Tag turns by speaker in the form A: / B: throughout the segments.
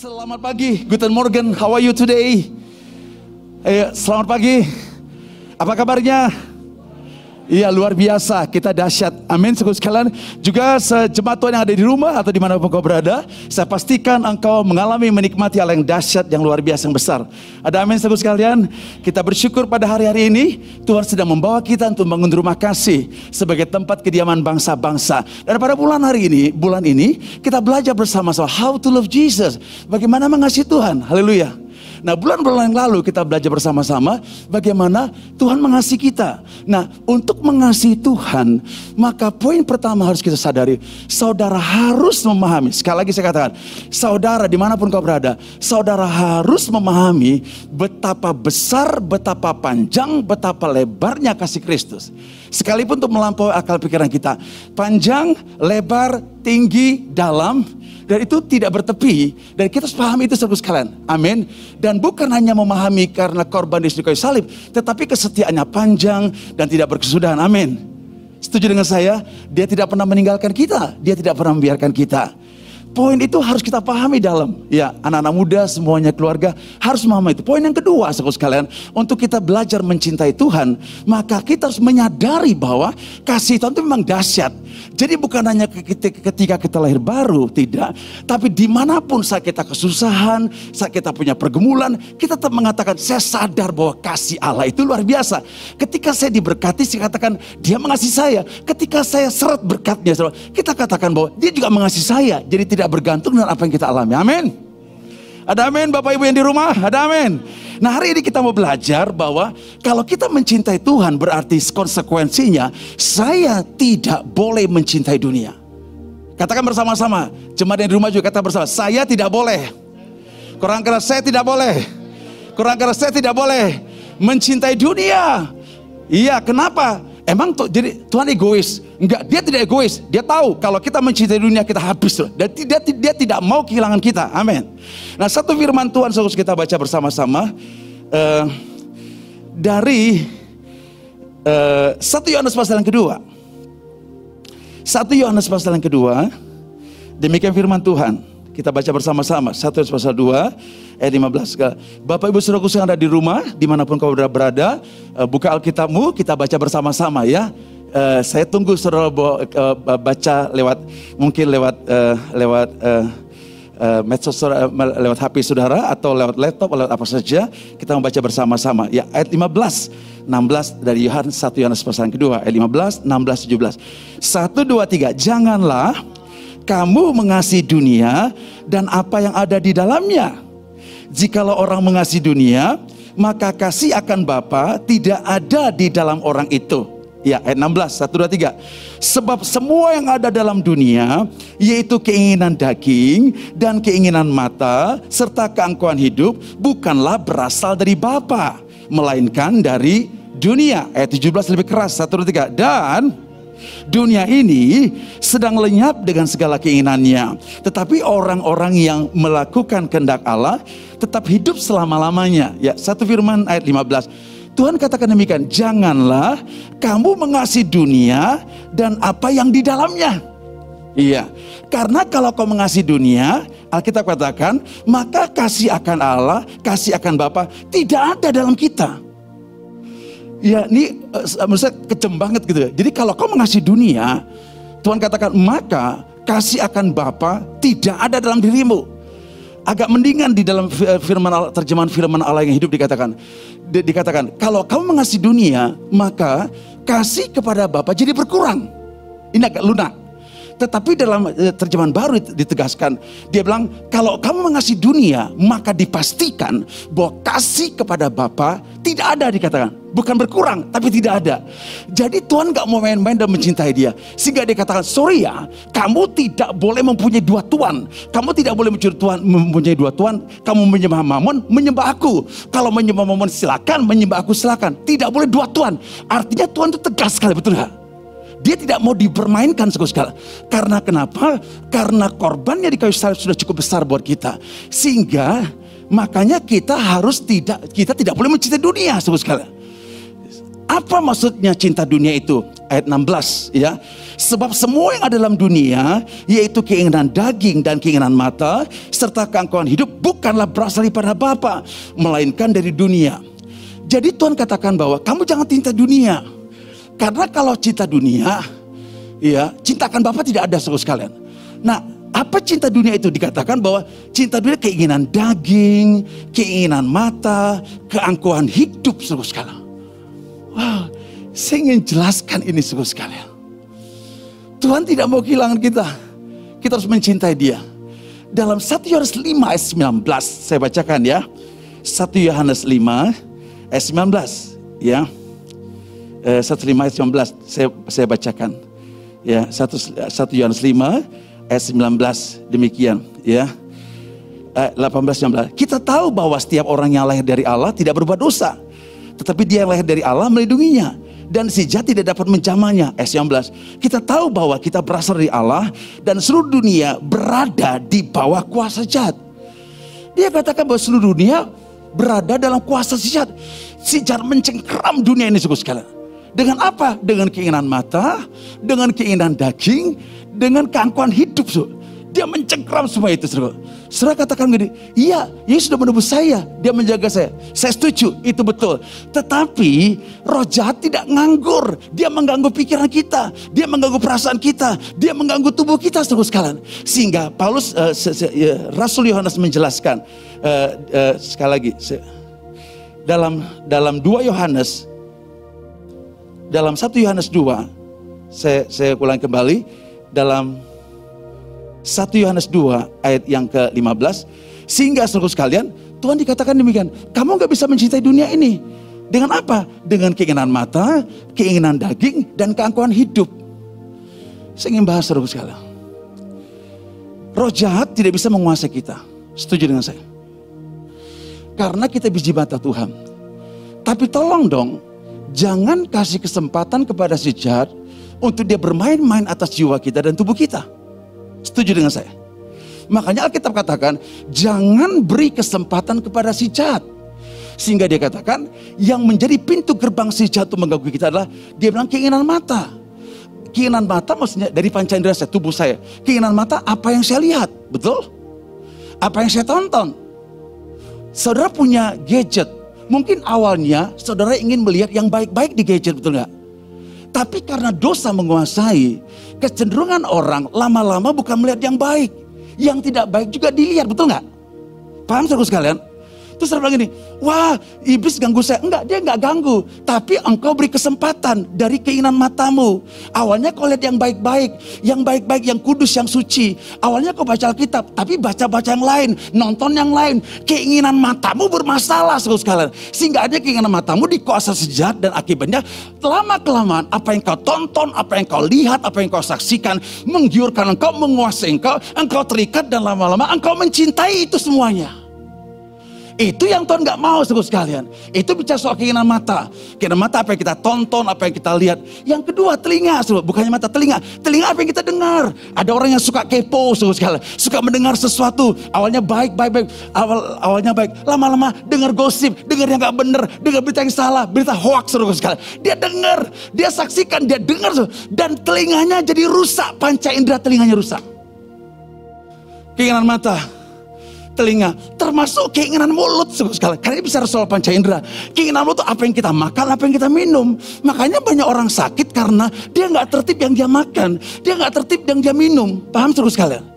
A: Selamat pagi, Guten Morgen, how are you today? Eh, selamat pagi, apa kabarnya? Iya luar biasa, kita dahsyat. Amin, saudara sekalian. Juga sejemaat Tuhan yang ada di rumah atau di mana pun kau berada, saya pastikan engkau mengalami menikmati hal yang dahsyat, yang luar biasa, yang besar. Ada amin, saudara sekalian. Kita bersyukur pada hari-hari ini, Tuhan sedang membawa kita untuk membangun rumah kasih sebagai tempat kediaman bangsa-bangsa. Dan pada bulan hari ini, bulan ini, kita belajar bersama-sama how to love Jesus. Bagaimana mengasihi Tuhan. Haleluya. Nah bulan-bulan yang lalu kita belajar bersama-sama bagaimana Tuhan mengasihi kita. Nah untuk mengasihi Tuhan maka poin pertama harus kita sadari. Saudara harus memahami. Sekali lagi saya katakan. Saudara di mana pun kau berada. Saudara harus memahami betapa besar, betapa panjang, betapa lebarnya kasih Kristus. Sekalipun untuk melampaui akal pikiran kita. Panjang, lebar, tinggi, dalam dan itu tidak bertepi. Dan kita harus pahami itu saudara sekalian. Amin. Dan bukan hanya memahami karena korban di kayu salib. Tetapi kesetiaannya panjang dan tidak berkesudahan. Amin. Setuju dengan saya? Dia tidak pernah meninggalkan kita. Dia tidak pernah membiarkan kita. Poin itu harus kita pahami dalam ya anak-anak muda semuanya keluarga harus memahami itu. Poin yang kedua saudara sekalian untuk kita belajar mencintai Tuhan maka kita harus menyadari bahwa kasih Tuhan itu memang dahsyat. Jadi bukan hanya ketika kita lahir baru, tidak. Tapi di mana pun saat kita kesusahan, saat kita punya pergumulan, kita tetap mengatakan, saya sadar bahwa kasih Allah itu luar biasa. Ketika saya diberkati, saya katakan, dia mengasihi saya. Ketika saya seret berkatnya, kita katakan bahwa dia juga mengasihi saya. Jadi tidak bergantung dengan apa yang kita alami. Amin. Ada amin Bapak Ibu yang di rumah? Ada amin. Nah hari ini kita mau belajar bahwa kalau kita mencintai Tuhan berarti konsekuensinya saya tidak boleh mencintai dunia. Katakan bersama-sama. Jemaat yang di rumah juga kata bersama. Saya tidak boleh. Kurang keras saya tidak boleh. Kurang keras saya tidak boleh mencintai dunia. Iya, kenapa? Emang tuh jadi Tuhan egois? Enggak, dia tidak egois. Dia tahu kalau kita mencintai dunia kita habis loh. Dan dia, dia tidak mau kehilangan kita. Amin. Nah satu firman Tuhan harus kita baca bersama-sama. Uh, dari uh, satu Yohanes pasal yang kedua. Satu Yohanes pasal yang kedua. Demikian firman Tuhan. Kita baca bersama-sama. Satu Yohanes pasal 2 ayat 15. Bapak Ibu Saudaraku yang ada di rumah, di mana pun kau berada, uh, buka Alkitabmu, kita baca bersama-sama ya. Uh, saya tunggu saudara uh, baca lewat mungkin lewat uh, lewat uh, uh, medsos saudara, lewat HP saudara atau lewat laptop lewat apa saja kita membaca bersama-sama ya ayat 15 16 dari Yohanes 1 Yohanes pasal yang kedua ayat 15 16 17 1 2 3 janganlah kamu mengasihi dunia dan apa yang ada di dalamnya jikalau orang mengasihi dunia maka kasih akan Bapa tidak ada di dalam orang itu Ya, ayat 16, 1, 2, 3. Sebab semua yang ada dalam dunia, yaitu keinginan daging dan keinginan mata, serta keangkuhan hidup, bukanlah berasal dari Bapa, melainkan dari dunia. Ayat 17 lebih keras, 1, 2, 3. Dan dunia ini sedang lenyap dengan segala keinginannya. Tetapi orang-orang yang melakukan kehendak Allah tetap hidup selama-lamanya. Ya, satu firman ayat 15. Tuhan katakan demikian, janganlah kamu mengasihi dunia dan apa yang di dalamnya. Iya, karena kalau kau mengasihi dunia, Alkitab katakan, maka kasih akan Allah, kasih akan Bapa tidak ada dalam kita. Ya, ini uh, menurut saya kejem banget gitu ya. Jadi kalau kau mengasihi dunia, Tuhan katakan, maka kasih akan Bapa tidak ada dalam dirimu agak mendingan di dalam firman terjemahan firman Allah yang hidup dikatakan di, dikatakan kalau kamu mengasihi dunia maka kasih kepada Bapa jadi berkurang. Ini agak lunak. Tetapi dalam eh, terjemahan baru ditegaskan, dia bilang kalau kamu mengasihi dunia, maka dipastikan bahwa kasih kepada Bapa tidak ada dikatakan. Bukan berkurang, tapi tidak ada. Jadi Tuhan gak mau main-main dan mencintai dia. Sehingga dia katakan, sorry ya, kamu tidak boleh mempunyai dua Tuhan. Kamu tidak boleh mencuri Tuhan, mempunyai dua Tuhan. Kamu menyembah Mamon, menyembah aku. Kalau menyembah Mamon silakan, menyembah aku silakan. Tidak boleh dua Tuhan. Artinya Tuhan itu tegas sekali, betul gak? Dia tidak mau dipermainkan sekali. Karena kenapa? Karena korbannya di kayu salib sudah cukup besar buat kita. Sehingga makanya kita harus tidak kita tidak boleh mencintai dunia sekali. Apa maksudnya cinta dunia itu? Ayat 16 ya. Sebab semua yang ada dalam dunia yaitu keinginan daging dan keinginan mata serta keangkuhan hidup bukanlah berasal daripada Bapa melainkan dari dunia. Jadi Tuhan katakan bahwa kamu jangan cinta dunia. Karena kalau cinta dunia, ya cintakan Bapa tidak ada saudara sekalian. Nah, apa cinta dunia itu dikatakan bahwa cinta dunia keinginan daging, keinginan mata, keangkuhan hidup saudara sekalian. Wow, saya ingin jelaskan ini saudara sekalian. Tuhan tidak mau kehilangan kita. Kita harus mencintai dia. Dalam 1 Yohanes 5 ayat 19, saya bacakan ya. 1 Yohanes 5 ayat 19 ya. Eh, 1 5 ayat 19 saya saya bacakan. Ya, 1 1 Yohanes 5 ayat 19 demikian ya. Eh, 18 19. Kita tahu bahwa setiap orang yang lahir dari Allah tidak berbuat dosa tetapi dia yang lahir dari Allah melindunginya. Dan si jahat tidak dapat menjamahnya. s 19. Kita tahu bahwa kita berasal dari Allah. Dan seluruh dunia berada di bawah kuasa jahat. Dia katakan bahwa seluruh dunia berada dalam kuasa si jahat. Si jahat mencengkeram dunia ini suku sekalian. Dengan apa? Dengan keinginan mata, dengan keinginan daging, dengan keangkuhan hidup. So. Dia mencengkram semua itu. Saudara. saudara katakan gini, iya Yesus sudah menebus saya. Dia menjaga saya. Saya setuju, itu betul. Tetapi roh jahat tidak nganggur. Dia mengganggu pikiran kita. Dia mengganggu perasaan kita. Dia mengganggu tubuh kita saudara sekalian. Sehingga Paulus, uh, se -se uh, Rasul Yohanes menjelaskan. Uh, uh, sekali lagi, dalam dalam 2 Yohanes, dalam 1 Yohanes 2, saya, saya ulang kembali, dalam 1 Yohanes 2 ayat yang ke-15. Sehingga seluruh sekalian, Tuhan dikatakan demikian. Kamu gak bisa mencintai dunia ini. Dengan apa? Dengan keinginan mata, keinginan daging, dan keangkuhan hidup. Saya ingin bahas seluruh sekalian. Roh jahat tidak bisa menguasai kita. Setuju dengan saya? Karena kita biji mata Tuhan. Tapi tolong dong, jangan kasih kesempatan kepada si jahat untuk dia bermain-main atas jiwa kita dan tubuh kita. Setuju dengan saya? Makanya Alkitab katakan, jangan beri kesempatan kepada si jahat. Sehingga dia katakan, yang menjadi pintu gerbang si jahat untuk mengganggu kita adalah, dia bilang keinginan mata. Keinginan mata maksudnya dari panca indera saya, tubuh saya. Keinginan mata apa yang saya lihat, betul? Apa yang saya tonton. Saudara punya gadget, mungkin awalnya saudara ingin melihat yang baik-baik di gadget, betul nggak? Tapi karena dosa menguasai, kecenderungan orang lama-lama bukan melihat yang baik. Yang tidak baik juga dilihat, betul nggak? Paham saudara sekalian? Terus saya bilang gini, wah iblis ganggu saya. Enggak, dia enggak ganggu. Tapi engkau beri kesempatan dari keinginan matamu. Awalnya kau lihat yang baik-baik, yang baik-baik, yang kudus, yang suci. Awalnya kau baca Alkitab, tapi baca-baca yang lain, nonton yang lain. Keinginan matamu bermasalah saudara sekalian. Sehingga ada keinginan matamu dikuasai sejat dan akibatnya lama-kelamaan apa yang kau tonton, apa yang kau lihat, apa yang kau saksikan, menggiurkan engkau, menguasai engkau, engkau terikat dan lama-lama engkau mencintai itu semuanya. Itu yang Tuhan gak mau seluruh sekalian. Itu bicara soal keinginan mata. Keinginan mata apa yang kita tonton, apa yang kita lihat. Yang kedua telinga, seluruh. bukannya mata telinga. Telinga apa yang kita dengar. Ada orang yang suka kepo seluruh sekalian. Suka mendengar sesuatu. Awalnya baik, baik, baik. Awal, awalnya baik. Lama-lama dengar gosip, dengar yang gak bener, dengar berita yang salah, berita hoax seluruh sekalian. Dia dengar, dia saksikan, dia dengar. Dan telinganya jadi rusak. Panca indera telinganya rusak. Keinginan mata, telinga, termasuk keinginan mulut sekali. Karena ini bisa soal panca indera. Keinginan mulut itu apa yang kita makan, apa yang kita minum. Makanya banyak orang sakit karena dia nggak tertib yang dia makan, dia nggak tertib yang dia minum. Paham terus sekalian?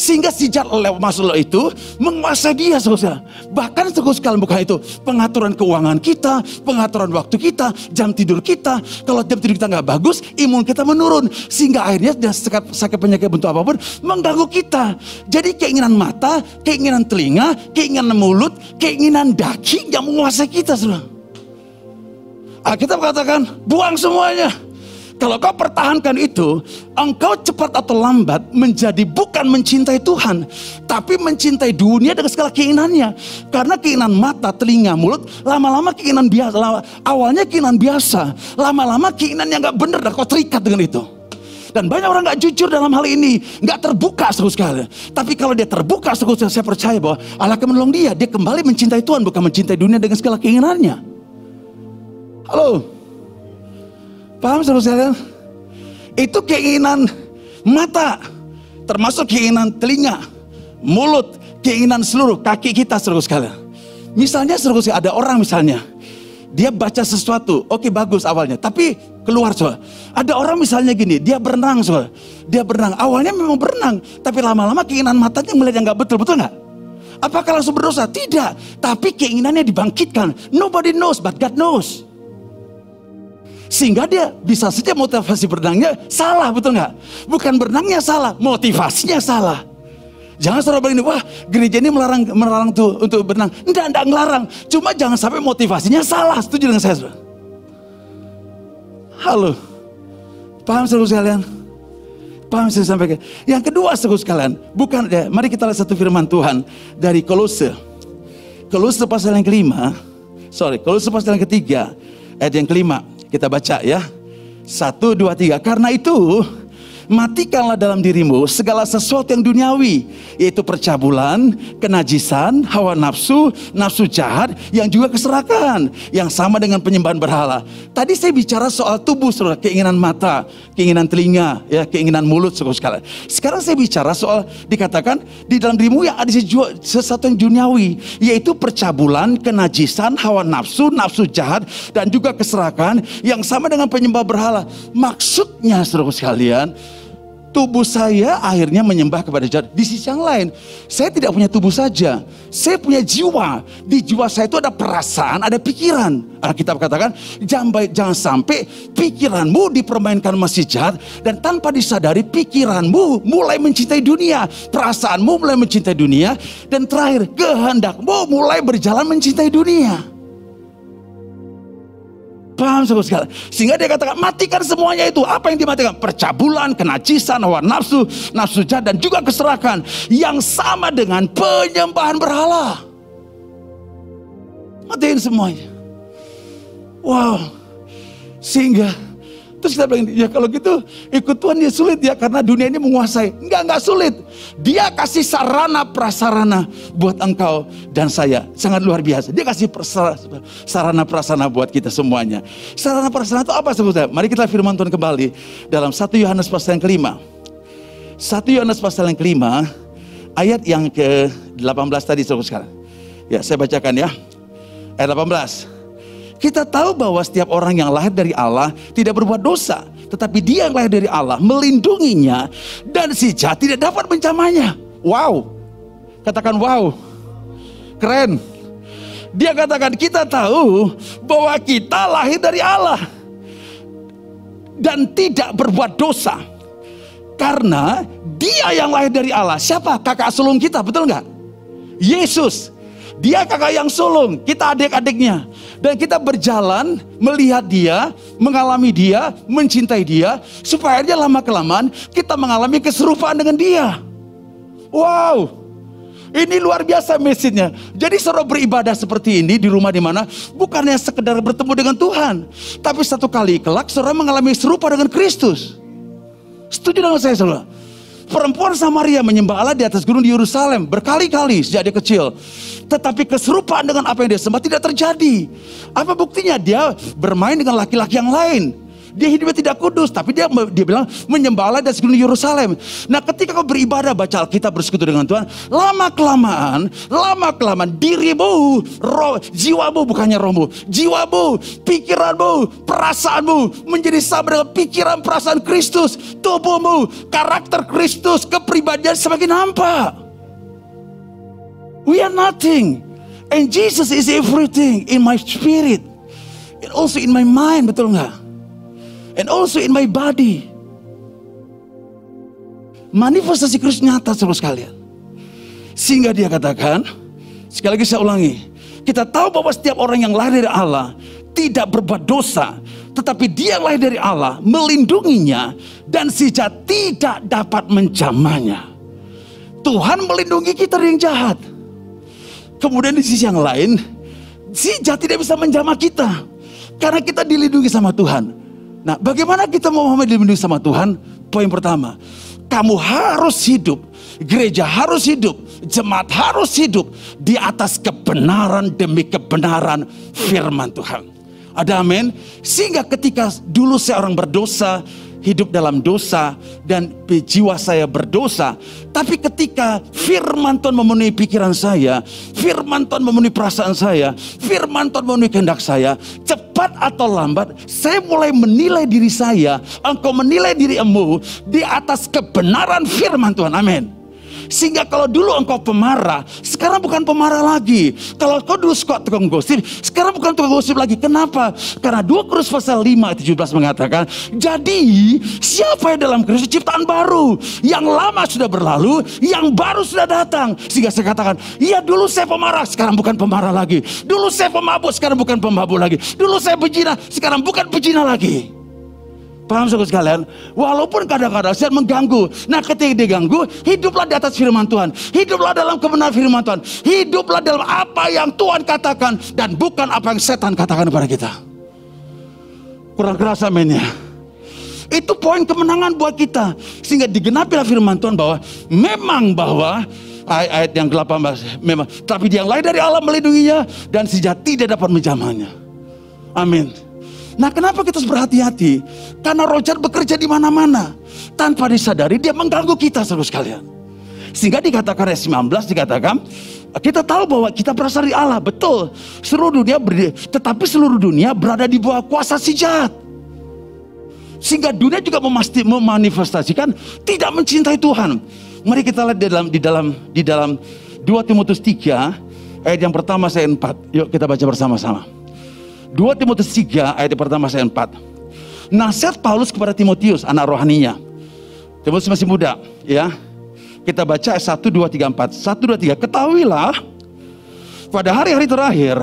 A: Sehingga jahat masuk lo itu menguasai dia saudara. Bahkan sekalian bukan itu. Pengaturan keuangan kita, pengaturan waktu kita, jam tidur kita. Kalau jam tidur kita nggak bagus, imun kita menurun. Sehingga akhirnya dia sakit, sakit penyakit bentuk apa pun mengganggu kita. Jadi keinginan mata, keinginan telinga, keinginan mulut, keinginan daging yang menguasai kita saudara. Kita katakan buang semuanya. Kalau kau pertahankan itu, engkau cepat atau lambat menjadi bukan mencintai Tuhan, tapi mencintai dunia dengan segala keinginannya. Karena keinginan mata, telinga, mulut, lama-lama keinginan biasa. Awalnya keinginan biasa, lama-lama keinginan yang gak benar dan kau terikat dengan itu. Dan banyak orang gak jujur dalam hal ini, gak terbuka seluruh sekali. Tapi kalau dia terbuka seluruh saya percaya bahwa Allah akan menolong dia. Dia kembali mencintai Tuhan, bukan mencintai dunia dengan segala keinginannya. Halo, Paham saudara sekalian? Itu keinginan mata, termasuk keinginan telinga, mulut, keinginan seluruh kaki kita saudara sekalian. Misalnya saudara sekalian, ada orang misalnya, dia baca sesuatu, oke bagus awalnya, tapi keluar coba. Ada orang misalnya gini, dia berenang coba, dia berenang, awalnya memang berenang, tapi lama-lama keinginan matanya melihat yang nggak betul, betul nggak? Apakah langsung berdosa? Tidak, tapi keinginannya dibangkitkan. Nobody knows, but God knows. Sehingga dia bisa saja motivasi berenangnya salah, betul nggak? Bukan berenangnya salah, motivasinya salah. Jangan saudara bilang ini, wah gereja ini melarang melarang tuh untuk berenang. Enggak, enggak ngelarang. Cuma jangan sampai motivasinya salah. Setuju dengan saya, saudara? Halo. Paham saudara sekalian? Paham saya sampaikan? Yang kedua saudara sekalian, bukan ya, mari kita lihat satu firman Tuhan dari Kolose. Kolose pasal yang kelima, sorry, Kolose pasal yang ketiga, ayat yang kelima. Kita baca ya. Satu, dua, tiga. Karena itu, matikanlah dalam dirimu segala sesuatu yang duniawi, yaitu percabulan, kenajisan, hawa nafsu, nafsu jahat, yang juga keserakahan, yang sama dengan penyembahan berhala. Tadi saya bicara soal tubuh, saudara, keinginan mata, keinginan telinga, ya, keinginan mulut, saudara sekalian. Sekarang saya bicara soal dikatakan di dalam dirimu yang ada sesuatu yang duniawi, yaitu percabulan, kenajisan, hawa nafsu, nafsu jahat, dan juga keserakahan, yang sama dengan penyembah berhala. Maksudnya, saudara sekalian, tubuh saya akhirnya menyembah kepada jahat. Di sisi yang lain, saya tidak punya tubuh saja. Saya punya jiwa. Di jiwa saya itu ada perasaan, ada pikiran. Alkitab katakan, jangan, jangan sampai pikiranmu dipermainkan masih jahat. Dan tanpa disadari pikiranmu mulai mencintai dunia. Perasaanmu mulai mencintai dunia. Dan terakhir, kehendakmu mulai berjalan mencintai dunia. Paham saudara sekalian? Sehingga dia katakan matikan semuanya itu. Apa yang dimatikan? Percabulan, kenajisan, hawa nafsu, nafsu jahat dan juga keserakan yang sama dengan penyembahan berhala. Matiin semuanya. Wow. Sehingga Terus kita bilang, ya kalau gitu ikut Tuhan ya sulit ya karena dunia ini menguasai. Enggak, enggak sulit. Dia kasih sarana prasarana buat engkau dan saya. Sangat luar biasa. Dia kasih sarana prasarana buat kita semuanya. Sarana prasarana itu apa sebetulnya? Mari kita firman Tuhan kembali dalam 1 Yohanes pasal yang kelima. 1 Yohanes pasal yang kelima ayat yang ke-18 tadi sekarang. Ya, saya bacakan ya. Ayat 18. Kita tahu bahwa setiap orang yang lahir dari Allah tidak berbuat dosa. Tetapi dia yang lahir dari Allah melindunginya dan si jahat tidak dapat mencamanya. Wow. Katakan wow. Keren. Dia katakan kita tahu bahwa kita lahir dari Allah. Dan tidak berbuat dosa. Karena dia yang lahir dari Allah. Siapa? Kakak sulung kita, betul nggak? Yesus. Dia kakak yang sulung, kita adik-adiknya. Dan kita berjalan melihat dia, mengalami dia, mencintai dia. Supaya dia lama-kelamaan kita mengalami keserupaan dengan dia. Wow. Ini luar biasa message-nya. Jadi saudara beribadah seperti ini di rumah di mana bukannya sekedar bertemu dengan Tuhan, tapi satu kali kelak saudara mengalami serupa dengan Kristus. Setuju dengan saya saudara? Perempuan Samaria menyembah Allah di atas gunung di Yerusalem berkali-kali sejak dia kecil. Tetapi keserupaan dengan apa yang dia sembah tidak terjadi. Apa buktinya? Dia bermain dengan laki-laki yang lain. Dia hidupnya tidak kudus, tapi dia dia bilang menyembah Allah dan seluruh Yerusalem. Nah, ketika kau beribadah baca Alkitab bersekutu dengan Tuhan, lama kelamaan, lama kelamaan dirimu, roh, jiwamu bukannya rohmu, jiwamu, pikiranmu, perasaanmu menjadi sama dengan pikiran perasaan Kristus, tubuhmu, karakter Kristus, kepribadian semakin nampak. We are nothing. And Jesus is everything in my spirit. And also in my mind, betul nggak? And also in my body. Manifestasi Kristus nyata sama sekalian. Sehingga dia katakan, sekali lagi saya ulangi, kita tahu bahwa setiap orang yang lahir dari Allah tidak berbuat dosa, tetapi dia lahir dari Allah melindunginya dan si jahat tidak dapat menjamanya. Tuhan melindungi kita dari yang jahat. Kemudian di sisi yang lain, si jahat tidak bisa menjamah kita. Karena kita dilindungi sama Tuhan. Nah, bagaimana kita mau dilindungi sama Tuhan? Poin pertama, kamu harus hidup, gereja harus hidup, jemaat harus hidup di atas kebenaran demi kebenaran firman Tuhan. Ada amin? Sehingga ketika dulu saya orang berdosa, hidup dalam dosa dan jiwa saya berdosa. Tapi ketika firman Tuhan memenuhi pikiran saya, firman Tuhan memenuhi perasaan saya, firman Tuhan memenuhi kehendak saya, cepat atau lambat saya mulai menilai diri saya, engkau menilai dirimu di atas kebenaran firman Tuhan. Amin. Sehingga kalau dulu engkau pemarah, sekarang bukan pemarah lagi. Kalau kau dulu suka tukang gosip, sekarang bukan tukang gosip lagi. Kenapa? Karena 2 Korintus pasal 5 ayat 17 mengatakan, jadi siapa yang dalam Kristus ciptaan baru? Yang lama sudah berlalu, yang baru sudah datang. Sehingga saya katakan, iya dulu saya pemarah, sekarang bukan pemarah lagi. Dulu saya pemabuk, sekarang bukan pemabuk lagi. Dulu saya pejina, sekarang bukan pejina lagi. Paham saudara sekalian? Walaupun kadang-kadang saya mengganggu. Nah ketika diganggu, hiduplah di atas firman Tuhan. Hiduplah dalam kebenaran firman Tuhan. Hiduplah dalam apa yang Tuhan katakan. Dan bukan apa yang setan katakan kepada kita. Kurang keras aminnya. Itu poin kemenangan buat kita. Sehingga digenapilah firman Tuhan bahwa memang bahwa ayat yang ke-18 memang tapi yang lain dari Allah melindunginya dan sejati tidak dapat menjamahnya. Amin. Nah kenapa kita harus berhati-hati? Karena roh bekerja di mana-mana. Tanpa disadari dia mengganggu kita seluruh sekalian. Sehingga dikatakan ayat 19 dikatakan kita tahu bahwa kita berasal dari Allah, betul. Seluruh dunia berdiri, tetapi seluruh dunia berada di bawah kuasa si jahat. Sehingga dunia juga memasti, memanifestasikan tidak mencintai Tuhan. Mari kita lihat di dalam di dalam di dalam 2 Timotius 3 ayat yang pertama saya 4. Yuk kita baca bersama-sama. 2 Timotius 3 ayat pertama saya 4. Nasihat Paulus kepada Timotius, anak rohaninya. Timotius masih muda, ya. Kita baca 1 2 3 4. 1 2 3. Ketahuilah pada hari-hari terakhir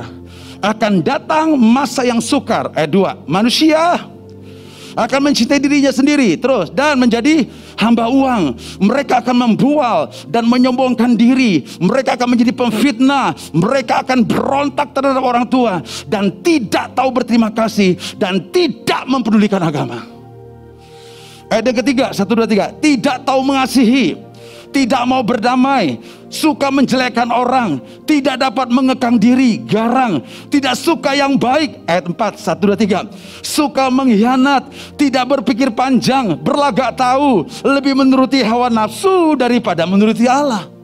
A: akan datang masa yang sukar. Ayat 2. Manusia akan mencintai dirinya sendiri terus dan menjadi hamba uang. Mereka akan membual dan menyombongkan diri. Mereka akan menjadi pemfitnah. Mereka akan berontak terhadap orang tua dan tidak tahu berterima kasih dan tidak mempedulikan agama. Ayat yang ketiga, satu dua tiga, tidak tahu mengasihi, tidak mau berdamai, suka menjelekkan orang, tidak dapat mengekang diri, garang, tidak suka yang baik. Ayat 4, 1, 2, 3. Suka mengkhianat, tidak berpikir panjang, berlagak tahu, lebih menuruti hawa nafsu daripada menuruti Allah.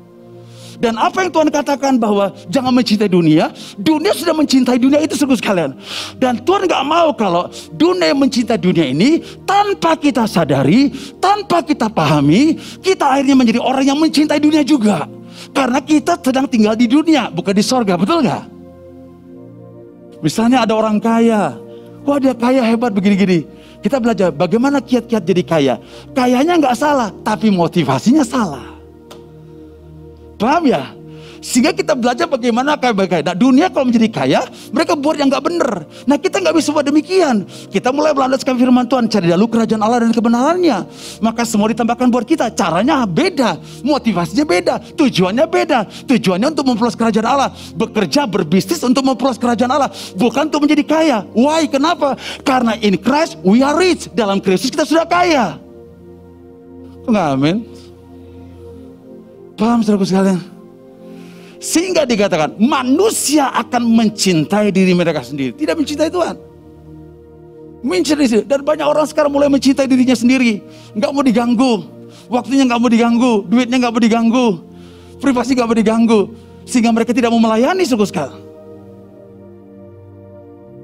A: Dan apa yang Tuhan katakan bahwa jangan mencintai dunia, dunia sudah mencintai dunia itu sungguh sekalian. Dan Tuhan nggak mau kalau dunia mencintai dunia ini tanpa kita sadari, tanpa kita pahami, kita akhirnya menjadi orang yang mencintai dunia juga. Karena kita sedang tinggal di dunia, bukan di sorga, betul nggak? Misalnya ada orang kaya, wah dia kaya hebat begini-gini. Kita belajar bagaimana kiat-kiat jadi kaya. Kayanya nggak salah, tapi motivasinya salah. Paham ya? Sehingga kita belajar bagaimana kaya kaya. Nah dunia kalau menjadi kaya, mereka buat yang nggak benar. Nah kita nggak bisa buat demikian. Kita mulai melandaskan firman Tuhan, cari dahulu kerajaan Allah dan kebenarannya. Maka semua ditambahkan buat kita. Caranya beda, motivasinya beda, tujuannya beda. Tujuannya untuk memperluas kerajaan Allah, bekerja berbisnis untuk memperluas kerajaan Allah, bukan untuk menjadi kaya. Why? Kenapa? Karena in Christ we are rich. Dalam Kristus kita sudah kaya. Amin. Paham saudara sekalian? Sehingga dikatakan manusia akan mencintai diri mereka sendiri, tidak mencintai Tuhan. Mencintai diri. Dan banyak orang sekarang mulai mencintai dirinya sendiri, nggak mau diganggu, waktunya nggak mau diganggu, duitnya nggak mau diganggu, privasi nggak mau diganggu, sehingga mereka tidak mau melayani suku sekali.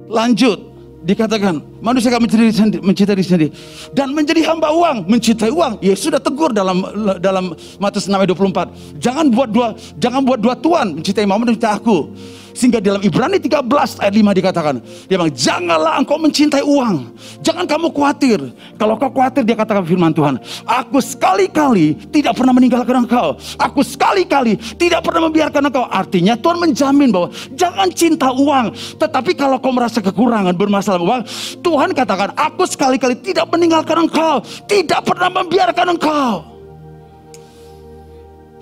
A: Lanjut, Dikatakan manusia akan mencintai, mencintai diri sendiri dan menjadi hamba uang, mencintai uang. Ya sudah tegur dalam dalam Matius 6 ayat 24. Jangan buat dua jangan buat dua tuan, mencintai mama dan mencintai aku. Sehingga dalam Ibrani 13 ayat 5 dikatakan, dia bilang, janganlah engkau mencintai uang. Jangan kamu khawatir. Kalau kau khawatir, dia katakan firman Tuhan, aku sekali-kali tidak pernah meninggalkan engkau. Aku sekali-kali tidak pernah membiarkan engkau. Artinya Tuhan menjamin bahwa jangan cinta uang. Tetapi kalau kau merasa kekurangan, bermasalah uang, Tuhan katakan, aku sekali-kali tidak meninggalkan engkau. Tidak pernah membiarkan engkau.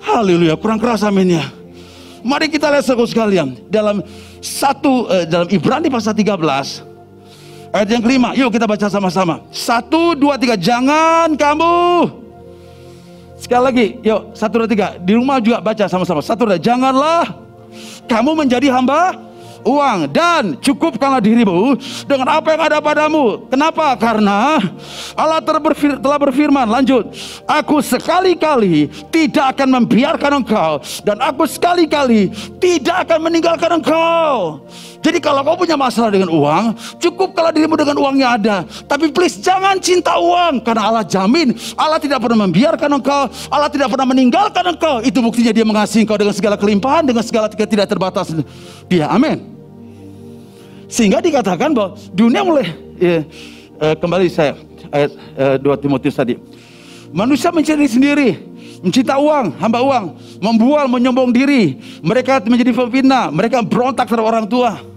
A: Haleluya, kurang keras amin ya. Mari kita lihat saudara sekalian dalam satu uh, dalam Ibrani pasal 13 ayat yang kelima. Yuk kita baca sama-sama. Satu, dua, tiga. Jangan kamu sekali lagi. Yuk satu, dua, tiga. Di rumah juga baca sama-sama. Satu, dua. Janganlah kamu menjadi hamba uang dan cukupkanlah dirimu dengan apa yang ada padamu. Kenapa? Karena Allah telah berfirman, lanjut, aku sekali-kali tidak akan membiarkan engkau dan aku sekali-kali tidak akan meninggalkan engkau. Jadi kalau kau punya masalah dengan uang, cukup kalau dirimu dengan uangnya ada. Tapi please jangan cinta uang karena Allah jamin Allah tidak pernah membiarkan engkau, Allah tidak pernah meninggalkan engkau. Itu buktinya dia mengasihi engkau dengan segala kelimpahan, dengan segala tidak terbatas. Dia, amin. Sehingga dikatakan bahwa dunia mulai ya, eh, kembali saya ayat eh, 2 Timotius tadi. Manusia mencari sendiri, mencinta uang, hamba uang, membual, menyombong diri. Mereka menjadi pembina, mereka berontak terhadap orang tua.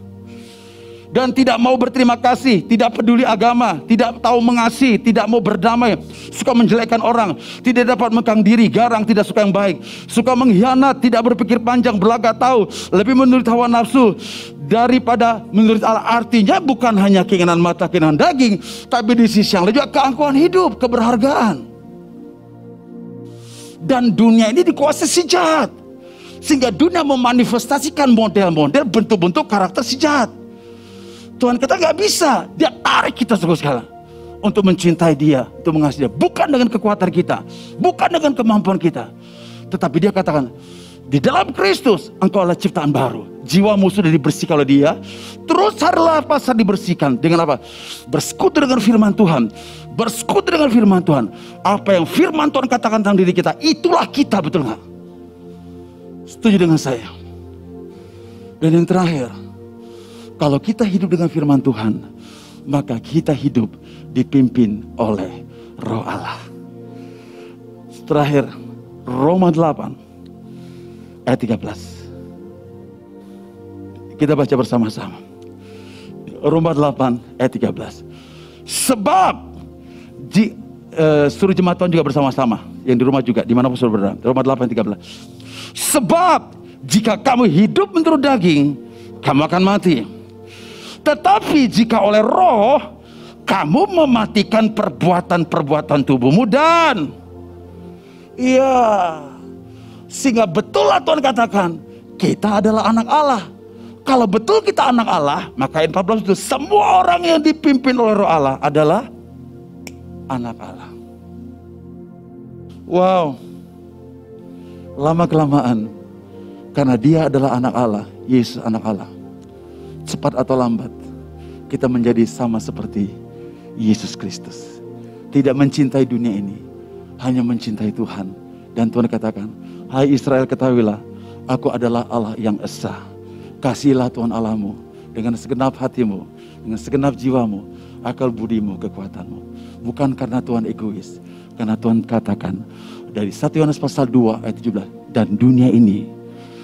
A: Dan tidak mau berterima kasih, tidak peduli agama, tidak tahu mengasihi, tidak mau berdamai, suka menjelekkan orang, tidak dapat mengkang diri, garang, tidak suka yang baik, suka mengkhianat, tidak berpikir panjang, belaga tahu, lebih menurut hawa nafsu daripada menurut Allah. Artinya bukan hanya keinginan mata, keinginan daging, tapi di sisi yang juga keangkuhan hidup, keberhargaan. Dan dunia ini dikuasai si jahat. Sehingga dunia memanifestasikan model-model bentuk-bentuk karakter si jahat. Tuhan kata nggak bisa. Dia tarik kita sekali. Untuk mencintai dia, untuk mengasihi dia. Bukan dengan kekuatan kita. Bukan dengan kemampuan kita. Tetapi dia katakan, di dalam Kristus engkau adalah ciptaan baru. Jiwamu sudah dibersihkan oleh dia. Terus harlah pasar dibersihkan. Dengan apa? Bersekutu dengan firman Tuhan bersekutu dengan firman Tuhan. Apa yang firman Tuhan katakan tentang diri kita, itulah kita, betul nggak? Setuju dengan saya. Dan yang terakhir, kalau kita hidup dengan firman Tuhan, maka kita hidup dipimpin oleh roh Allah. Terakhir, Roma 8 ayat 13. Kita baca bersama-sama. Roma 8 ayat 13. Sebab Ji, uh, suruh jemaat Tuhan juga bersama-sama. Yang di rumah juga, di mana pun saudara. Roma 8, 13. Sebab jika kamu hidup menurut daging, kamu akan mati. Tetapi jika oleh roh, kamu mematikan perbuatan-perbuatan tubuhmu dan Iya. Sehingga betullah Tuhan katakan, kita adalah anak Allah. Kalau betul kita anak Allah, maka ayat 14 itu semua orang yang dipimpin oleh roh Allah adalah anak Allah. Wow. Lama kelamaan karena dia adalah anak Allah, Yesus anak Allah. Cepat atau lambat kita menjadi sama seperti Yesus Kristus. Tidak mencintai dunia ini, hanya mencintai Tuhan. Dan Tuhan katakan, Hai Israel ketahuilah, aku adalah Allah yang esa. Kasihilah Tuhan Allahmu dengan segenap hatimu, dengan segenap jiwamu, akal budimu, kekuatanmu. Bukan karena Tuhan egois. Karena Tuhan katakan dari 1 Yohanes pasal 2 ayat 17. Dan dunia ini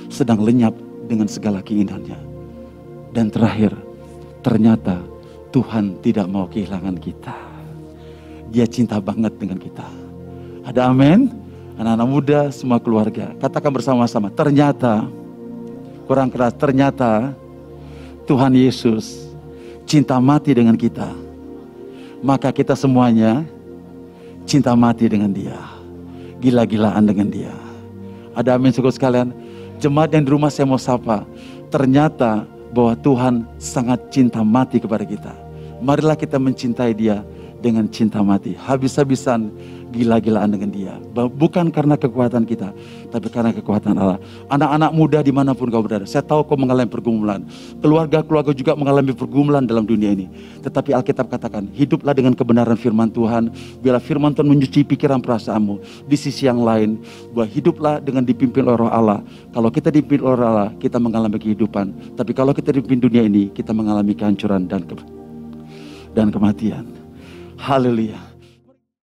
A: sedang lenyap dengan segala keinginannya. Dan terakhir, ternyata Tuhan tidak mau kehilangan kita. Dia cinta banget dengan kita. Ada amin? Anak-anak muda, semua keluarga. Katakan bersama-sama, ternyata, kurang keras, ternyata Tuhan Yesus cinta mati dengan kita maka kita semuanya cinta mati dengan dia. Gila-gilaan dengan dia. Ada amin syukur sekalian. Jemaat yang di rumah saya mau sapa. Ternyata bahwa Tuhan sangat cinta mati kepada kita. Marilah kita mencintai dia dengan cinta mati. Habis-habisan gila-gilaan dengan dia. Bukan karena kekuatan kita, tapi karena kekuatan Allah. Anak-anak muda di mana pun kau berada, saya tahu kau mengalami pergumulan. Keluarga-keluarga juga mengalami pergumulan dalam dunia ini. Tetapi Alkitab katakan, hiduplah dengan kebenaran firman Tuhan. Biarlah firman Tuhan menyuci pikiran perasaanmu. Di sisi yang lain, bahwa hiduplah dengan dipimpin oleh roh Allah. Kalau kita dipimpin oleh Allah, kita mengalami kehidupan. Tapi kalau kita dipimpin dunia ini, kita mengalami kehancuran dan ke dan kematian. Haleluya.